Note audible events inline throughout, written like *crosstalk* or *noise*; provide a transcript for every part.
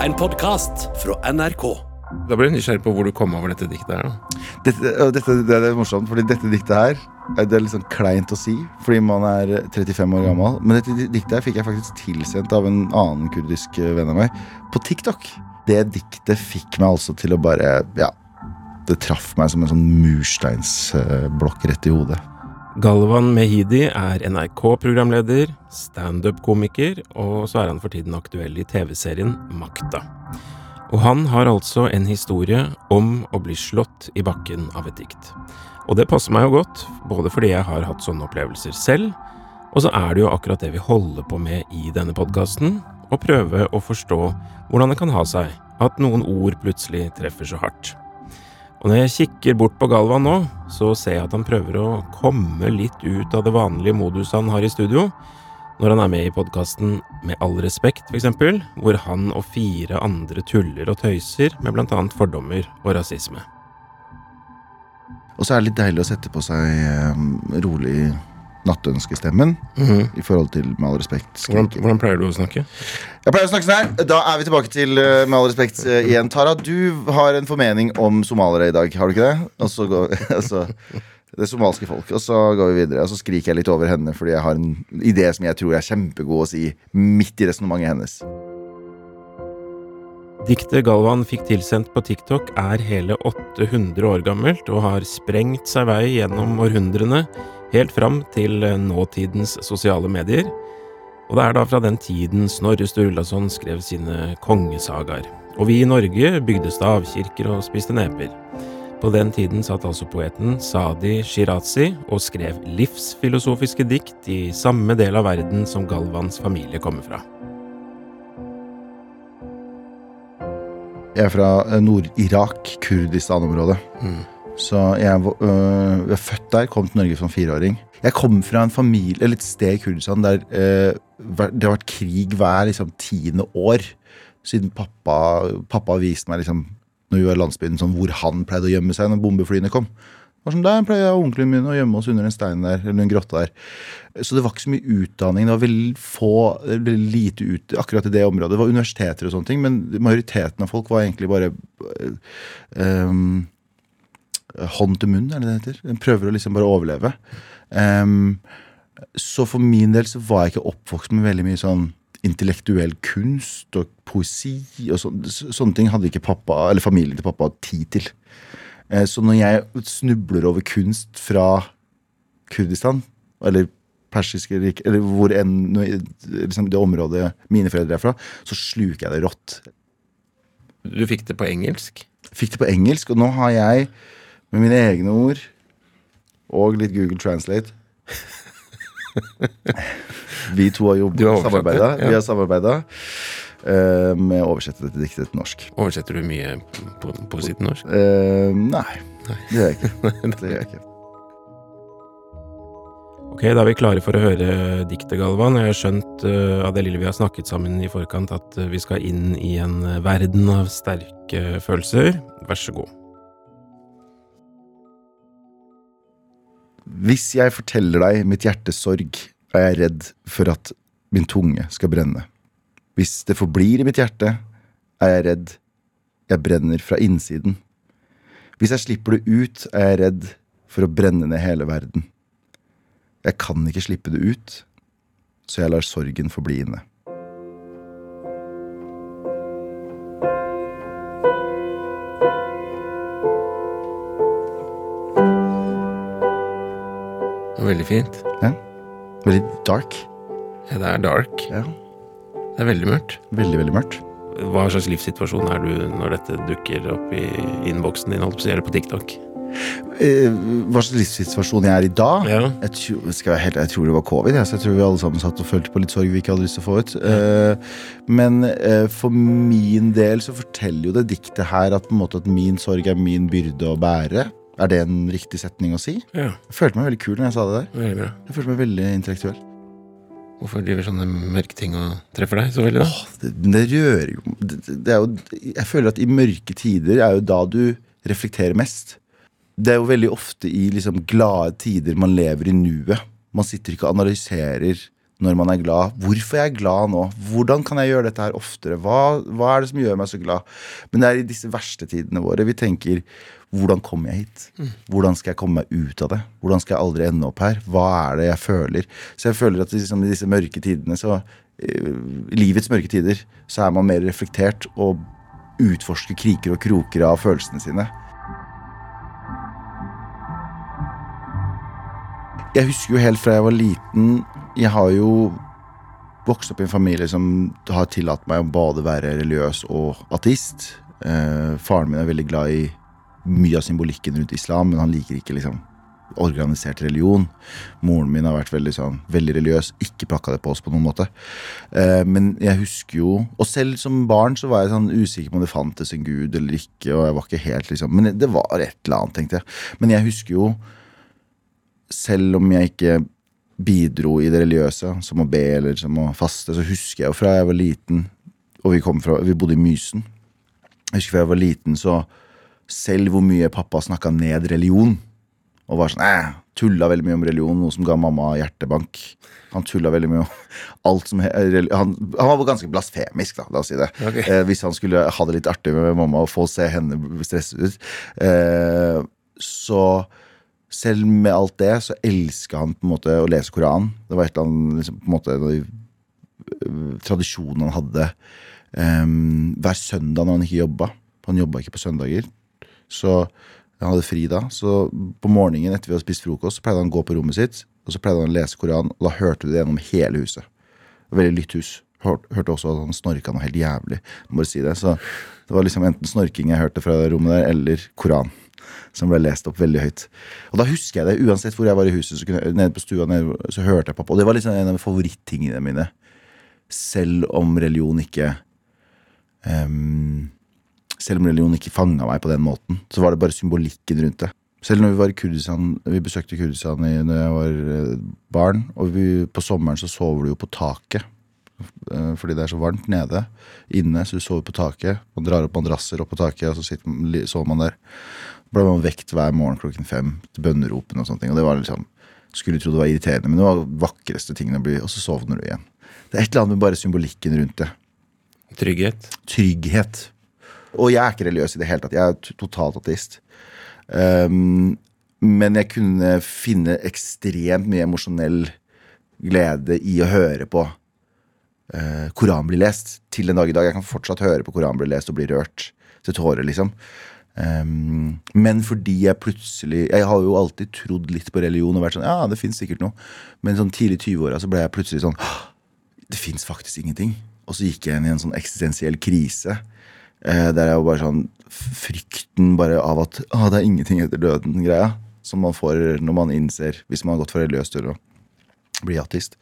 En podkast fra NRK. Da blir jeg nysgjerrig på hvor du kom over dette diktet her. da. Dette, dette det er morsomt, fordi dette diktet her Det er litt sånn kleint å si, fordi man er 35 år gammel. Men dette diktet her fikk jeg faktisk tilsendt av en annen kurdisk venn av meg på TikTok. Det diktet fikk meg altså til å bare Ja. Det traff meg som en sånn mursteinsblokk rett i hodet. Galvan Mehidi er NRK-programleder, standup-komiker, og så er han for tiden aktuell i TV-serien Makta. Og han har altså en historie om å bli slått i bakken av et dikt. Og det passer meg jo godt, både fordi jeg har hatt sånne opplevelser selv, og så er det jo akkurat det vi holder på med i denne podkasten, å prøve å forstå hvordan det kan ha seg at noen ord plutselig treffer så hardt. Og når jeg kikker bort på Galvan nå, så ser jeg at han prøver å komme litt ut av det vanlige moduset han har i studio, når han er med i podkasten Med all respekt, eksempel, hvor han og fire andre tuller og tøyser med annet fordommer og rasisme. Og så er det litt deilig å sette på seg eh, rolig nattønskestemmen i forhold til Med all respekt. Hvordan, hvordan pleier du å snakke? Jeg pleier å snakke sånn her. Da er vi tilbake til eh, Med all respekt eh, igjen. Tara, du har en formening om somalere i dag, har du ikke det? Og så går *laughs* altså, Det somalske folk. Og så går vi videre. Og så skriker jeg litt over henne fordi jeg har en idé som jeg tror er kjempegod å si midt i resonnementet hennes. Diktet Galvan fikk tilsendt på TikTok er hele 800 år gammelt og har sprengt seg vei gjennom århundrene, helt fram til eh, nåtidens sosiale medier. Og det er da fra den tiden Snorre Sturlason skrev sine kongesagaer. Og vi i Norge bygde stavkirker og spiste neper. På den tiden satt altså poeten Sadi Shirazi og skrev livsfilosofiske dikt i samme del av verden som Galvans familie kommer fra. Jeg er fra eh, Nord-Irak, Kurdistan-området. Så jeg øh, jeg født der, kom til Norge som fireåring. Jeg kom fra en familie, eller et sted i Kurdistan der øh, det har vært krig hver liksom, tiende år. Siden pappa, pappa viste meg liksom, når vi var i landsbyen, sånn, hvor han pleide å gjemme seg når bombeflyene kom. Det var sånn, Der pleide jeg onkelen min å gjemme oss under en stein der, eller en grotte der. Så det var ikke så mye utdanning. Det var veldig få, veldig lite ut akkurat i det området. Det var universiteter og sånne ting, men majoriteten av folk var egentlig bare øh, øhm, hånd til munn, er det det heter? Den prøver å liksom bare overleve. Um, så for min del så var jeg ikke oppvokst med veldig mye sånn intellektuell kunst og poesi og. Så- Sånne ting hadde ikke pappa, eller familien til pappa tid til. Uh, Så når jeg snubler over kunst fra Kurdistan, eller persiske rik, eller hvor enn liksom det området mine foreldre er fra, så sluker jeg det rått. Du fikk det på engelsk? Fikk det på engelsk, og nå har jeg med mine egne ord og litt Google Translate *laughs* Vi to har jobbet har samarbeida. ja. Vi har samarbeida eh, med å oversette dette diktet til norsk. Oversetter du mye på, på sitt norsk? Uh, nei, det gjør jeg ikke. *laughs* Det gjør jeg ikke. Ok, da er vi klare for å høre diktet, Galvan. Jeg har skjønt uh, av det lille vi har snakket sammen i forkant, at vi skal inn i en verden av sterke følelser. Vær så god. Hvis jeg forteller deg mitt hjertes sorg, er jeg redd for at min tunge skal brenne. Hvis det forblir i mitt hjerte, er jeg redd jeg brenner fra innsiden. Hvis jeg slipper det ut, er jeg redd for å brenne ned hele verden. Jeg kan ikke slippe det ut, så jeg lar sorgen forbli inne. Veldig fint. Ja. Veldig dark. Ja, det er dark. Ja. Det er veldig mørkt. Veldig, veldig mørkt. Hva slags livssituasjon er du når dette dukker opp i innboksen din, holdt på å si, eller på TikTok? Eh, hva slags livssituasjon jeg er i da? Ja. Jeg, tror, skal jeg, helt, jeg tror det var covid. Jeg, så jeg tror vi alle sammen satt og følte på litt sorg vi ikke hadde lyst til å få ut. Eh, men eh, for min del så forteller jo det diktet her at, på en måte, at min sorg er min byrde å bære. Er det en riktig setning å si? Ja, Jeg følte meg veldig kul når jeg sa det der. veldig bra. Jeg følte meg veldig intellektuell. Hvorfor driver sånne mørke ting og treffer deg så veldig, da? Det, men det rører jo det, det er jo Jeg føler at i mørke tider er jo da du reflekterer mest. Det er jo veldig ofte i liksom glade tider man lever i nuet. Man sitter ikke og analyserer når man er glad. Hvorfor er jeg glad nå? Hvordan kan jeg gjøre dette her oftere? Hva, hva er det som gjør meg så glad? Men det er i disse verste tidene våre vi tenker hvordan kommer jeg hit? Hvordan skal jeg komme meg ut av det? Hvordan skal jeg aldri ende opp her? Hva er det jeg føler? Så jeg føler at liksom, i disse mørke tidene, så i livets mørke tider, så er man mer reflektert og utforsker kriker og kroker av følelsene sine. Jeg husker jo helt fra jeg var liten Jeg har jo vokst opp i en familie som har tillatt meg å både være religiøs og ateist. Eh, faren min er veldig glad i mye av symbolikken rundt islam, men han liker ikke liksom organisert religion. Moren min har vært veldig sånn, veldig religiøs, ikke pakka det på oss på noen måte. Eh, men jeg husker jo Og selv som barn så var jeg sånn usikker på om det fantes en gud eller ikke. og jeg var ikke helt liksom, Men det var et eller annet, tenkte jeg. Men jeg husker jo, selv om jeg ikke bidro i det religiøse, som å be eller som å faste, så husker jeg jo fra jeg var liten, og vi, kom fra, vi bodde i Mysen Jeg husker fra jeg var liten, så selv hvor mye pappa snakka ned religion, og var sånn eh, Tulla veldig mye om religion, noe som ga mamma hjertebank. Han tulla veldig mye om alt som han, han var ganske blasfemisk, da, la oss si det. Okay. Eh, hvis han skulle ha det litt artig med mamma og få se henne stresset ut. Eh, så selv med alt det, så elska han på en måte å lese Koranen. Det var et eller annet liksom, på en måte en øh, tradisjonene han hadde. um, hver søndag når han ikke jobba. Han jobba ikke på søndager. Så han hadde fri da. Så på morgenen etter vi hadde spist frokost, så pleide han å gå på rommet sitt og så pleide han å lese Koranen, og da hørte du det gjennom hele huset. Veldig lytt hus. Hørte også at han snorka noe helt jævlig. Må bare si det. Så det var liksom enten snorking jeg hørte fra rommet der, eller Koran. Som ble lest opp veldig høyt. Og da husker jeg det. Uansett hvor jeg var i huset, så kunne jeg, nede på stua nede, så hørte jeg pappa. Og det var liksom en av favorittingene mine. Selv om religion ikke um, Selv om religion ikke fanga meg på den måten, så var det bare symbolikken rundt det. Selv når vi var i Kurdistan Vi besøkte Kurdistan i, når jeg var eh, barn. Og vi, på sommeren så sover du jo på taket. eh, Fordi det er så varmt nede. Inne, så du sover på taket. Man drar opp madrasser opp på taket, og så sitter, sover man der. Ble man vekt hver morgen klokken fem til bønneropene og sånne ting. Og det var liksom Skulle tro det var irriterende, men det var vakreste tingene å bli. Og så sovner du igjen. Det er et eller annet med bare symbolikken rundt det. Trygghet. Trygghet. Og jeg er ikke religiøs i det hele tatt. Jeg er totalt ateist. Um, men jeg kunne finne ekstremt mye emosjonell glede i å høre på uh, Koran bli lest. Til den dag i dag. Jeg kan fortsatt høre på Koran bli lest og bli rørt til tårer, liksom. Um, men fordi jeg plutselig Jeg har jo alltid trodd litt på religion og vært sånn Ja, det fins sikkert noe. Men sånn tidlig i 20-åra så ble jeg plutselig sånn Det fins faktisk ingenting. Og så gikk jeg inn i en sånn eksistensiell krise. Uh, der jeg jo bare sånn Frykten bare av at ah, det er ingenting etter døden-greia. Som man får når man innser, hvis man har gått for religiøst til å bli ateist.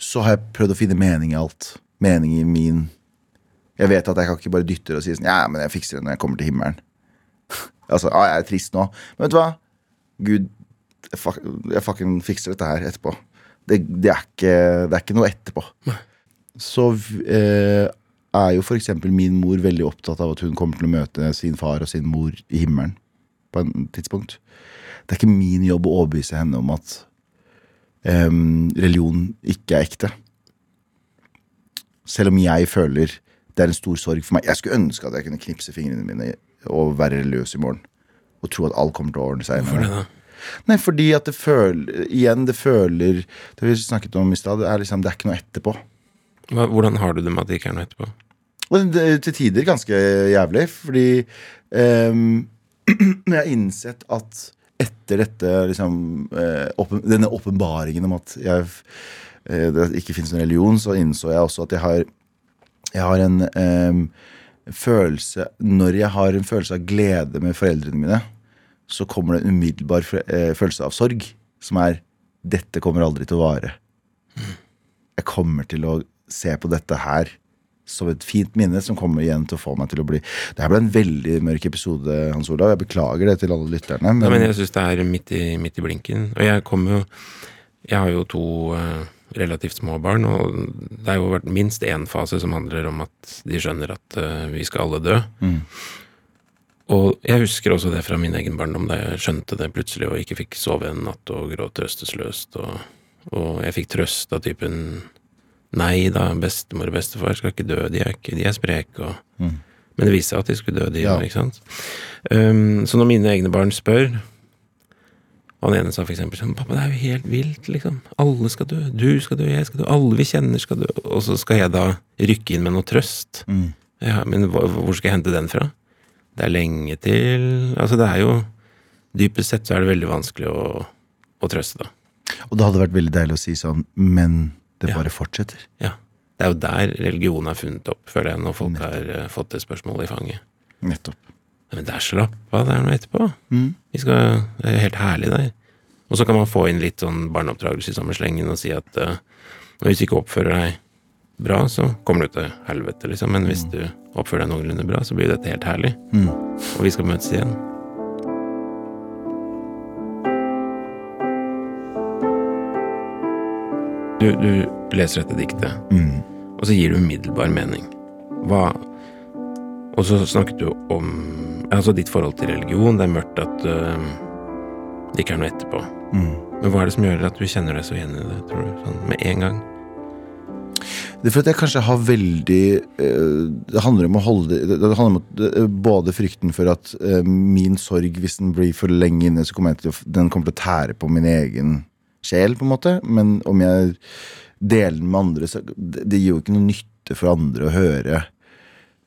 Så har jeg prøvd å finne mening i alt. Mening i min Jeg vet at jeg kan ikke bare dytte det og si sånn Ja, men jeg fikser det når jeg kommer til himmelen. *laughs* altså, ah, jeg er trist nå. Men vet du hva? Gud, jeg, fuck, jeg fucking fikser dette her etterpå. Det, det, er, ikke, det er ikke noe etterpå. Så eh, er jo f.eks. min mor veldig opptatt av at hun kommer til å møte sin far og sin mor i himmelen på en tidspunkt. Det er ikke min jobb å overbevise henne om at em, religion ikke er ekte. Selv om jeg føler det er en stor sorg for meg. Jeg skulle ønske at jeg kunne knipse fingrene mine og være religiøs i morgen. Og tro at alt kommer til å ordne seg. Hvorfor det, da? Nei, fordi at det føler Igjen, det føler Det vi snakket om i stad, det liksom Det er ikke noe etterpå. Hva, hvordan har du det med at det ikke er noe etterpå? Det til tider ganske jævlig, fordi um, *clears throat* jeg har innsett at etter dette liksom eh, åpen, Denne åpenbaringen om at jeg, eh, det ikke fins noen religion, så innså jeg også at jeg har Jeg har en ehm, følelse Når jeg har en følelse av glede med foreldrene mine, så kommer det en umiddelbar eh, følelse av sorg, som er Dette kommer aldri til å vare. Jeg kommer til å se på dette her som et fint minne som kommer igjen til å få meg til å bli Det her ble en veldig mørk episode, Hans Olav. Jeg beklager det til alle lytterne. Men, ja, men jeg syns det er midt i, midt i blinken. Og jeg kommer jo Jeg har jo to eh, relativt små barn, og det har jo vært minst én fase som handler om at de skjønner at uh, vi skal alle dø. Mm. Og jeg husker også det fra min egen barndom, da jeg skjønte det plutselig og ikke fikk sove en natt og gråt trøstesløst og Og jeg fikk trøst av typen Nei da, bestemor og bestefar skal ikke dø, de er, ikke, de er spreke. Og... Mm. Men det viste seg at de skulle dø, de Ja. ikke sant. Um, så når mine egne barn spør Han ene sa for eksempel sånn Pappa, det er jo helt vilt, liksom. Alle skal dø. Du skal dø, jeg skal dø. Alle vi kjenner skal dø. Og så skal jeg da rykke inn med noe trøst. Mm. Ja, men hvor, skal jeg hente den fra? Det er lenge til Altså, det er jo Dypest sett så er det veldig vanskelig å, å trøste, da. Og det hadde vært veldig deilig å si sånn, men det Ja. bare fortsetter. Ja. Det er jo der religion er funnet opp, føler jeg, når folk har eh, fått det spørsmålet i fanget. Nettopp. Men det er slapp av, det er noe etterpå. Mm. Vi skal, det er helt herlig der. Og så kan man få inn litt sånn barneoppdragelse i samme slengen og si at uh, hvis du ikke oppfører deg bra, så kommer du til helvete, liksom. Men hvis du oppfører deg noenlunde bra, så blir dette helt herlig. Mm. Og vi skal møtes igjen. Du, du leser dette diktet, Mm. og så gir du umiddelbar mening. Hva Og så snakket du om altså ditt forhold til religion. Det er mørkt at uh, det ikke er noe etterpå. Mm. Men hva er det som gjør at du kjenner deg så igjen i det, tror du? Sånn med en gang? Det er for at jeg kanskje har veldig eh, Det handler om å holde det, det handler om eh, både frykten for at min sorg, hvis den blir for lenge inne, så kommer jeg til å, den kommer til å tære på min egen sjel, på en måte. Men om jeg deler den med andre, så det, det gir jo ikke noe nytte for andre å høre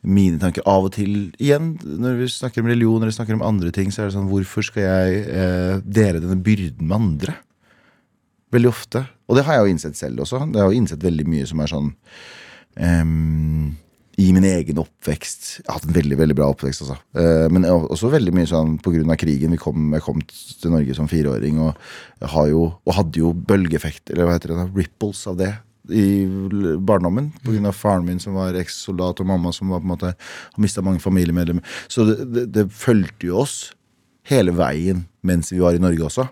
mine tanker. Av og til, igjen, når vi snakker om religion eller snakker om andre ting, så er det sånn Hvorfor skal jeg eh, dele denne byrden med andre? Veldig ofte. Og det har jeg jo innsett selv også. Jeg har jo innsett veldig mye som er sånn um, I min egen oppvekst Jeg har hatt en veldig veldig bra oppvekst, altså. Uh, men også veldig mye sånn av krigen. Kom, jeg kom til Norge som fireåring og, jo, og hadde jo bølgeeffekt, eller hva heter det, da, ripples av det. I barndommen, på grunn av faren min som var ekssoldat, og mamma som var på en måte har mista mange familiemedlemmer. Så det, det, det fulgte jo oss hele veien mens vi var i Norge også.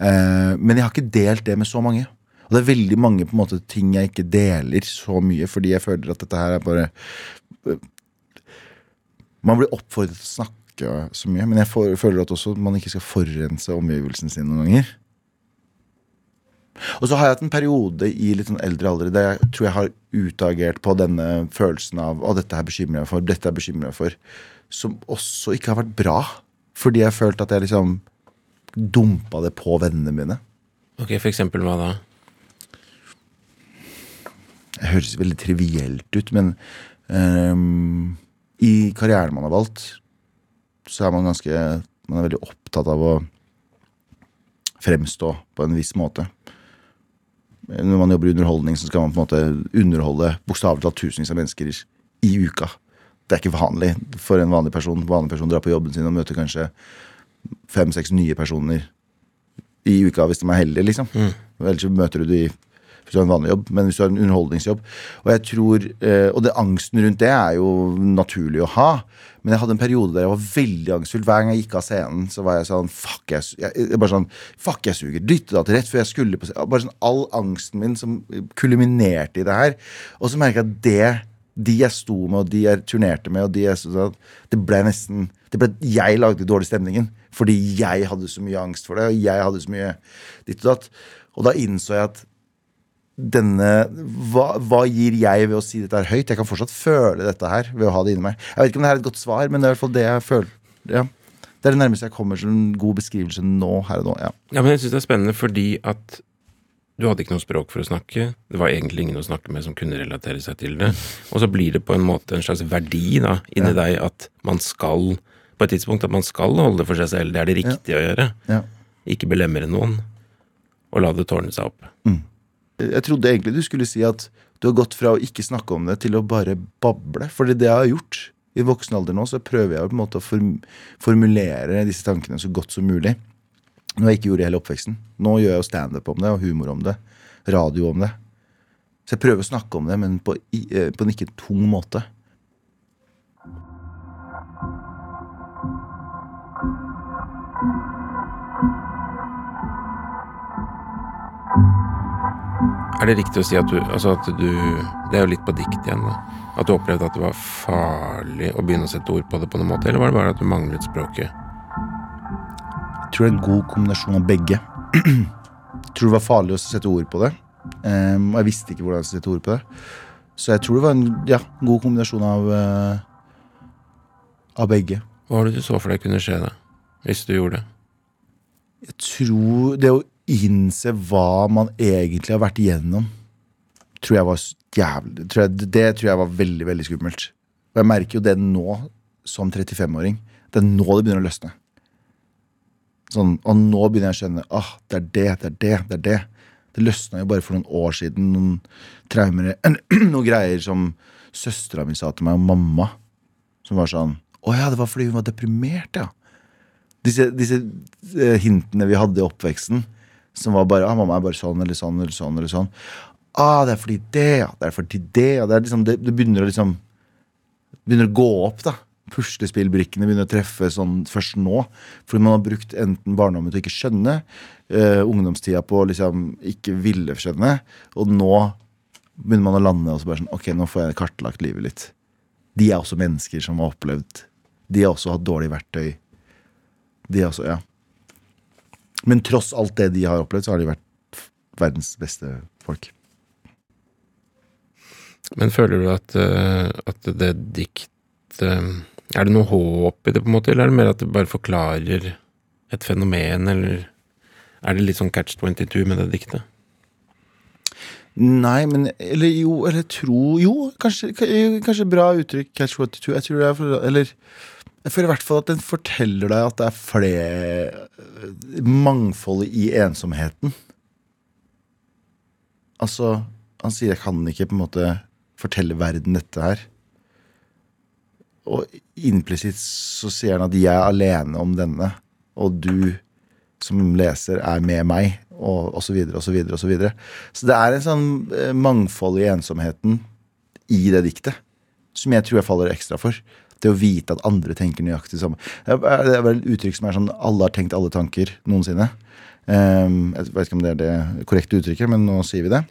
Eh, men jeg har ikke delt det med så mange. Og det er veldig mange på en måte ting jeg ikke deler så mye, fordi jeg føler at dette her er bare eh, Man blir oppfordret til å snakke så mye, men jeg føler at også man ikke skal forurense omgivelsene sine noen ganger. Og så har jeg hatt en periode i litt sånn eldre alder der jeg tror jeg har utagert på denne følelsen av å dette er bekymra for, dette er bekymret for, som også ikke har vært bra. Fordi jeg følte at jeg liksom dumpa det på vennene mine. Ok, for eksempel hva da? Det høres veldig trivielt ut, men um, i karrieren man har valgt, så er man ganske Man er veldig opptatt av å fremstå på en viss måte. Når man jobber i underholdning, så skal man på en måte underholde bokstavelig talt tusenvis av mennesker i uka. Det er ikke vanlig for en vanlig person. Vanlig person drar på jobben sin og møter kanskje fem-seks nye personer i uka hvis de er heldige, liksom. Ellers så møter du de hvis du har en vanlig jobb, men hvis du har en underholdningsjobb. Og jeg tror, eh, og det angsten rundt det er jo naturlig å ha. Men jeg hadde en periode der jeg var veldig angstfull. Hver gang jeg gikk av scenen, så var jeg sånn Fuck, jeg, jeg, bare sånn, fuck, jeg suger. Dytte det til rett før jeg skulle på scenen. Bare sånn all angsten min som kulminerte i det her. Og så merka jeg at det de jeg sto med, og de jeg turnerte med, og de jeg så, Det ble nesten det ble, Jeg lagde dårlig stemningen. Fordi jeg hadde så mye angst for det, og jeg hadde så mye ditt og datt. Og da innså jeg at denne hva, hva gir jeg ved å si dette her høyt? Jeg kan fortsatt føle dette her ved å ha det inni meg. Jeg vet ikke om det her er et godt svar, men det er i hvert fall det jeg føler. Ja. Det er det nærmeste jeg kommer til en god beskrivelse nå, her og nå. Ja. Ja, men jeg syns det er spennende fordi at du hadde ikke noe språk for å snakke. Det var egentlig ingen å snakke med som kunne relatere seg til det. Og så blir det på en måte en slags verdi da, inni deg at man skal på et tidspunkt at man skal holde det for seg selv. Det er det riktige å gjøre. Ja. Ikke belemre noen. Og la det tårne seg opp. Jeg trodde egentlig du skulle si at du har gått fra å ikke snakke om det til å bare bable. For det jeg har gjort. I voksen alder nå så prøver jeg på en måte å formulere disse tankene så godt som mulig. Noe jeg ikke gjorde i hele oppveksten. Nå gjør jeg jo standup om det, og humor om det. Radio om det. Så jeg prøver å snakke om det, men på, eh, på en ikke tung måte. Er det riktig å si at du Altså at du Det er jo litt på dikt igjen, da. At du opplevde at det var farlig å begynne å sette ord på det på noen måte, eller var det bare at du manglet språket? Jeg tror det er en god kombinasjon av begge. Jeg *clears throat* tror det var farlig å sette ord på det. Um, og jeg visste ikke hvordan jeg skulle sette ord på det. Så jeg tror det var en ja, god kombinasjon av, uh, av begge. Hva var det du så for deg kunne skje, da? Hvis du gjorde det? Jeg tror det å innse hva man egentlig har vært igjennom, tror jeg var jævlig tror jeg, Det tror jeg var veldig, veldig skummelt. Og jeg merker jo det nå, som 35-åring. Det er nå det begynner å løsne. Sånn, og nå begynner jeg å skjønne ah, det er det, det er det, det er det. Det løsna jo bare for noen år siden. Noen traumer *clears throat* Noen greier som søstera mi sa til meg, og mamma. Som var sånn Å ja, det var fordi hun var deprimert, ja. Disse, disse uh, hintene vi hadde i oppveksten, som var bare ah, 'Mamma er bare sånn eller sånn eller sånn'. eller sånn Ah, det er fordi det, ja. Det er fordi det. Ja. Det, er liksom, det, det begynner å liksom Begynner å gå opp, da puslespillbrikkene begynner å treffe sånn først nå. Fordi man har brukt enten barndommen til å ikke skjønne, uh, ungdomstida på å liksom ikke ville skjønne, og nå begynner man å lande og så bare sånn Ok, nå får jeg kartlagt livet litt. De er også mennesker som har opplevd. De har også hatt dårlige verktøy. De er også, ja. Men tross alt det de har opplevd, så har de vært verdens beste folk. Men føler du at, uh, at det dikt uh, er det noe håp i det, på en måte, eller er det mer at det bare forklarer et fenomen, eller er det litt sånn catch 22 med det diktet? Nei, men Eller jo, eller tro Jo, kanskje, kanskje bra uttrykk, catch 22. Jeg tror det er for, Eller jeg føler i hvert fall at den forteller deg at det er flere Mangfoldet i ensomheten. Altså, han sier 'jeg kan ikke på en måte fortelle verden dette her'. Og implisitt så sier han at 'jeg er alene om denne', og du som leser er med meg, og osv., osv., osv. Så det er en sånn eh, mangfold i ensomheten i det diktet som jeg tror jeg faller ekstra for. Det å vite at andre tenker nøyaktig samme. Det er vel et uttrykk som er sånn 'alle har tenkt alle tanker' noensinne. Um, jeg vet ikke om det er det korrekte uttrykket, men nå sier vi det.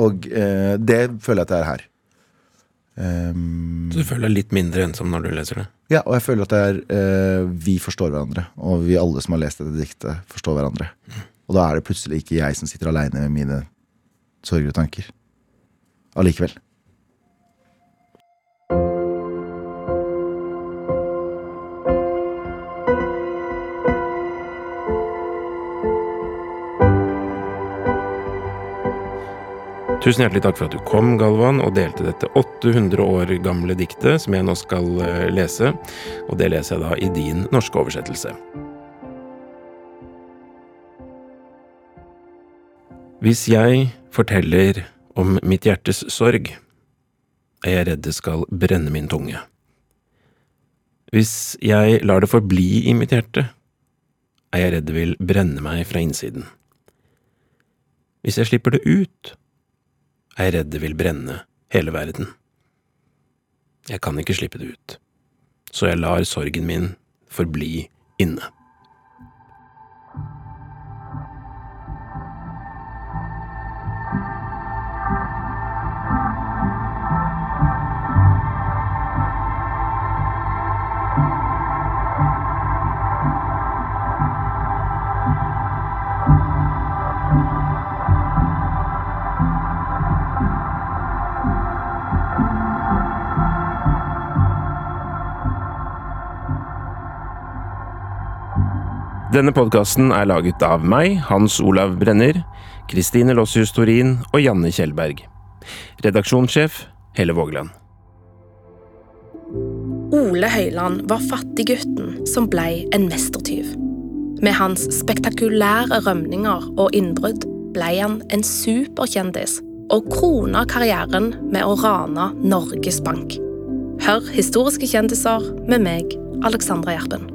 Og uh, det føler jeg at det er her. Um, så du føler deg litt mindre ensom når du leser det? Ja, og jeg føler at det er uh, vi forstår hverandre. Og vi alle som har lest dette diktet, forstår hverandre. Mm. Og da er det plutselig ikke jeg som sitter aleine med mine sorger og tanker. Allikevel. Tusen hjertelig takk for at du kom, Galvan, og delte dette 800 år gamle diktet som jeg nå skal eh, lese. Og det leser jeg da i din norske oversettelse. Hvis jeg forteller om mitt hjertes sorg, er jeg redd det skal brenne min tunge. Hvis jeg lar det forbli i mitt hjerte, er jeg redd det vil brenne meg fra innsiden. Hvis jeg slipper det ut, er jeg redd det vil brenne hele verden. Jeg kan ikke slippe det ut, så jeg lar sorgen min forbli inne. Denne podkasten er laget av meg, Hans Olav Brenner, Kristine Lossius Torin og Janne Kjellberg. Redaksjonssjef Helle Vågland. Ole Høiland var fattiggutten som blei en mestertyv. Med hans spektakulære rømninger og innbrudd blei han en superkjendis, og krona karrieren med å rane Norges Bank. Hør historiske kjendiser med meg, Alexandra Gjerpen.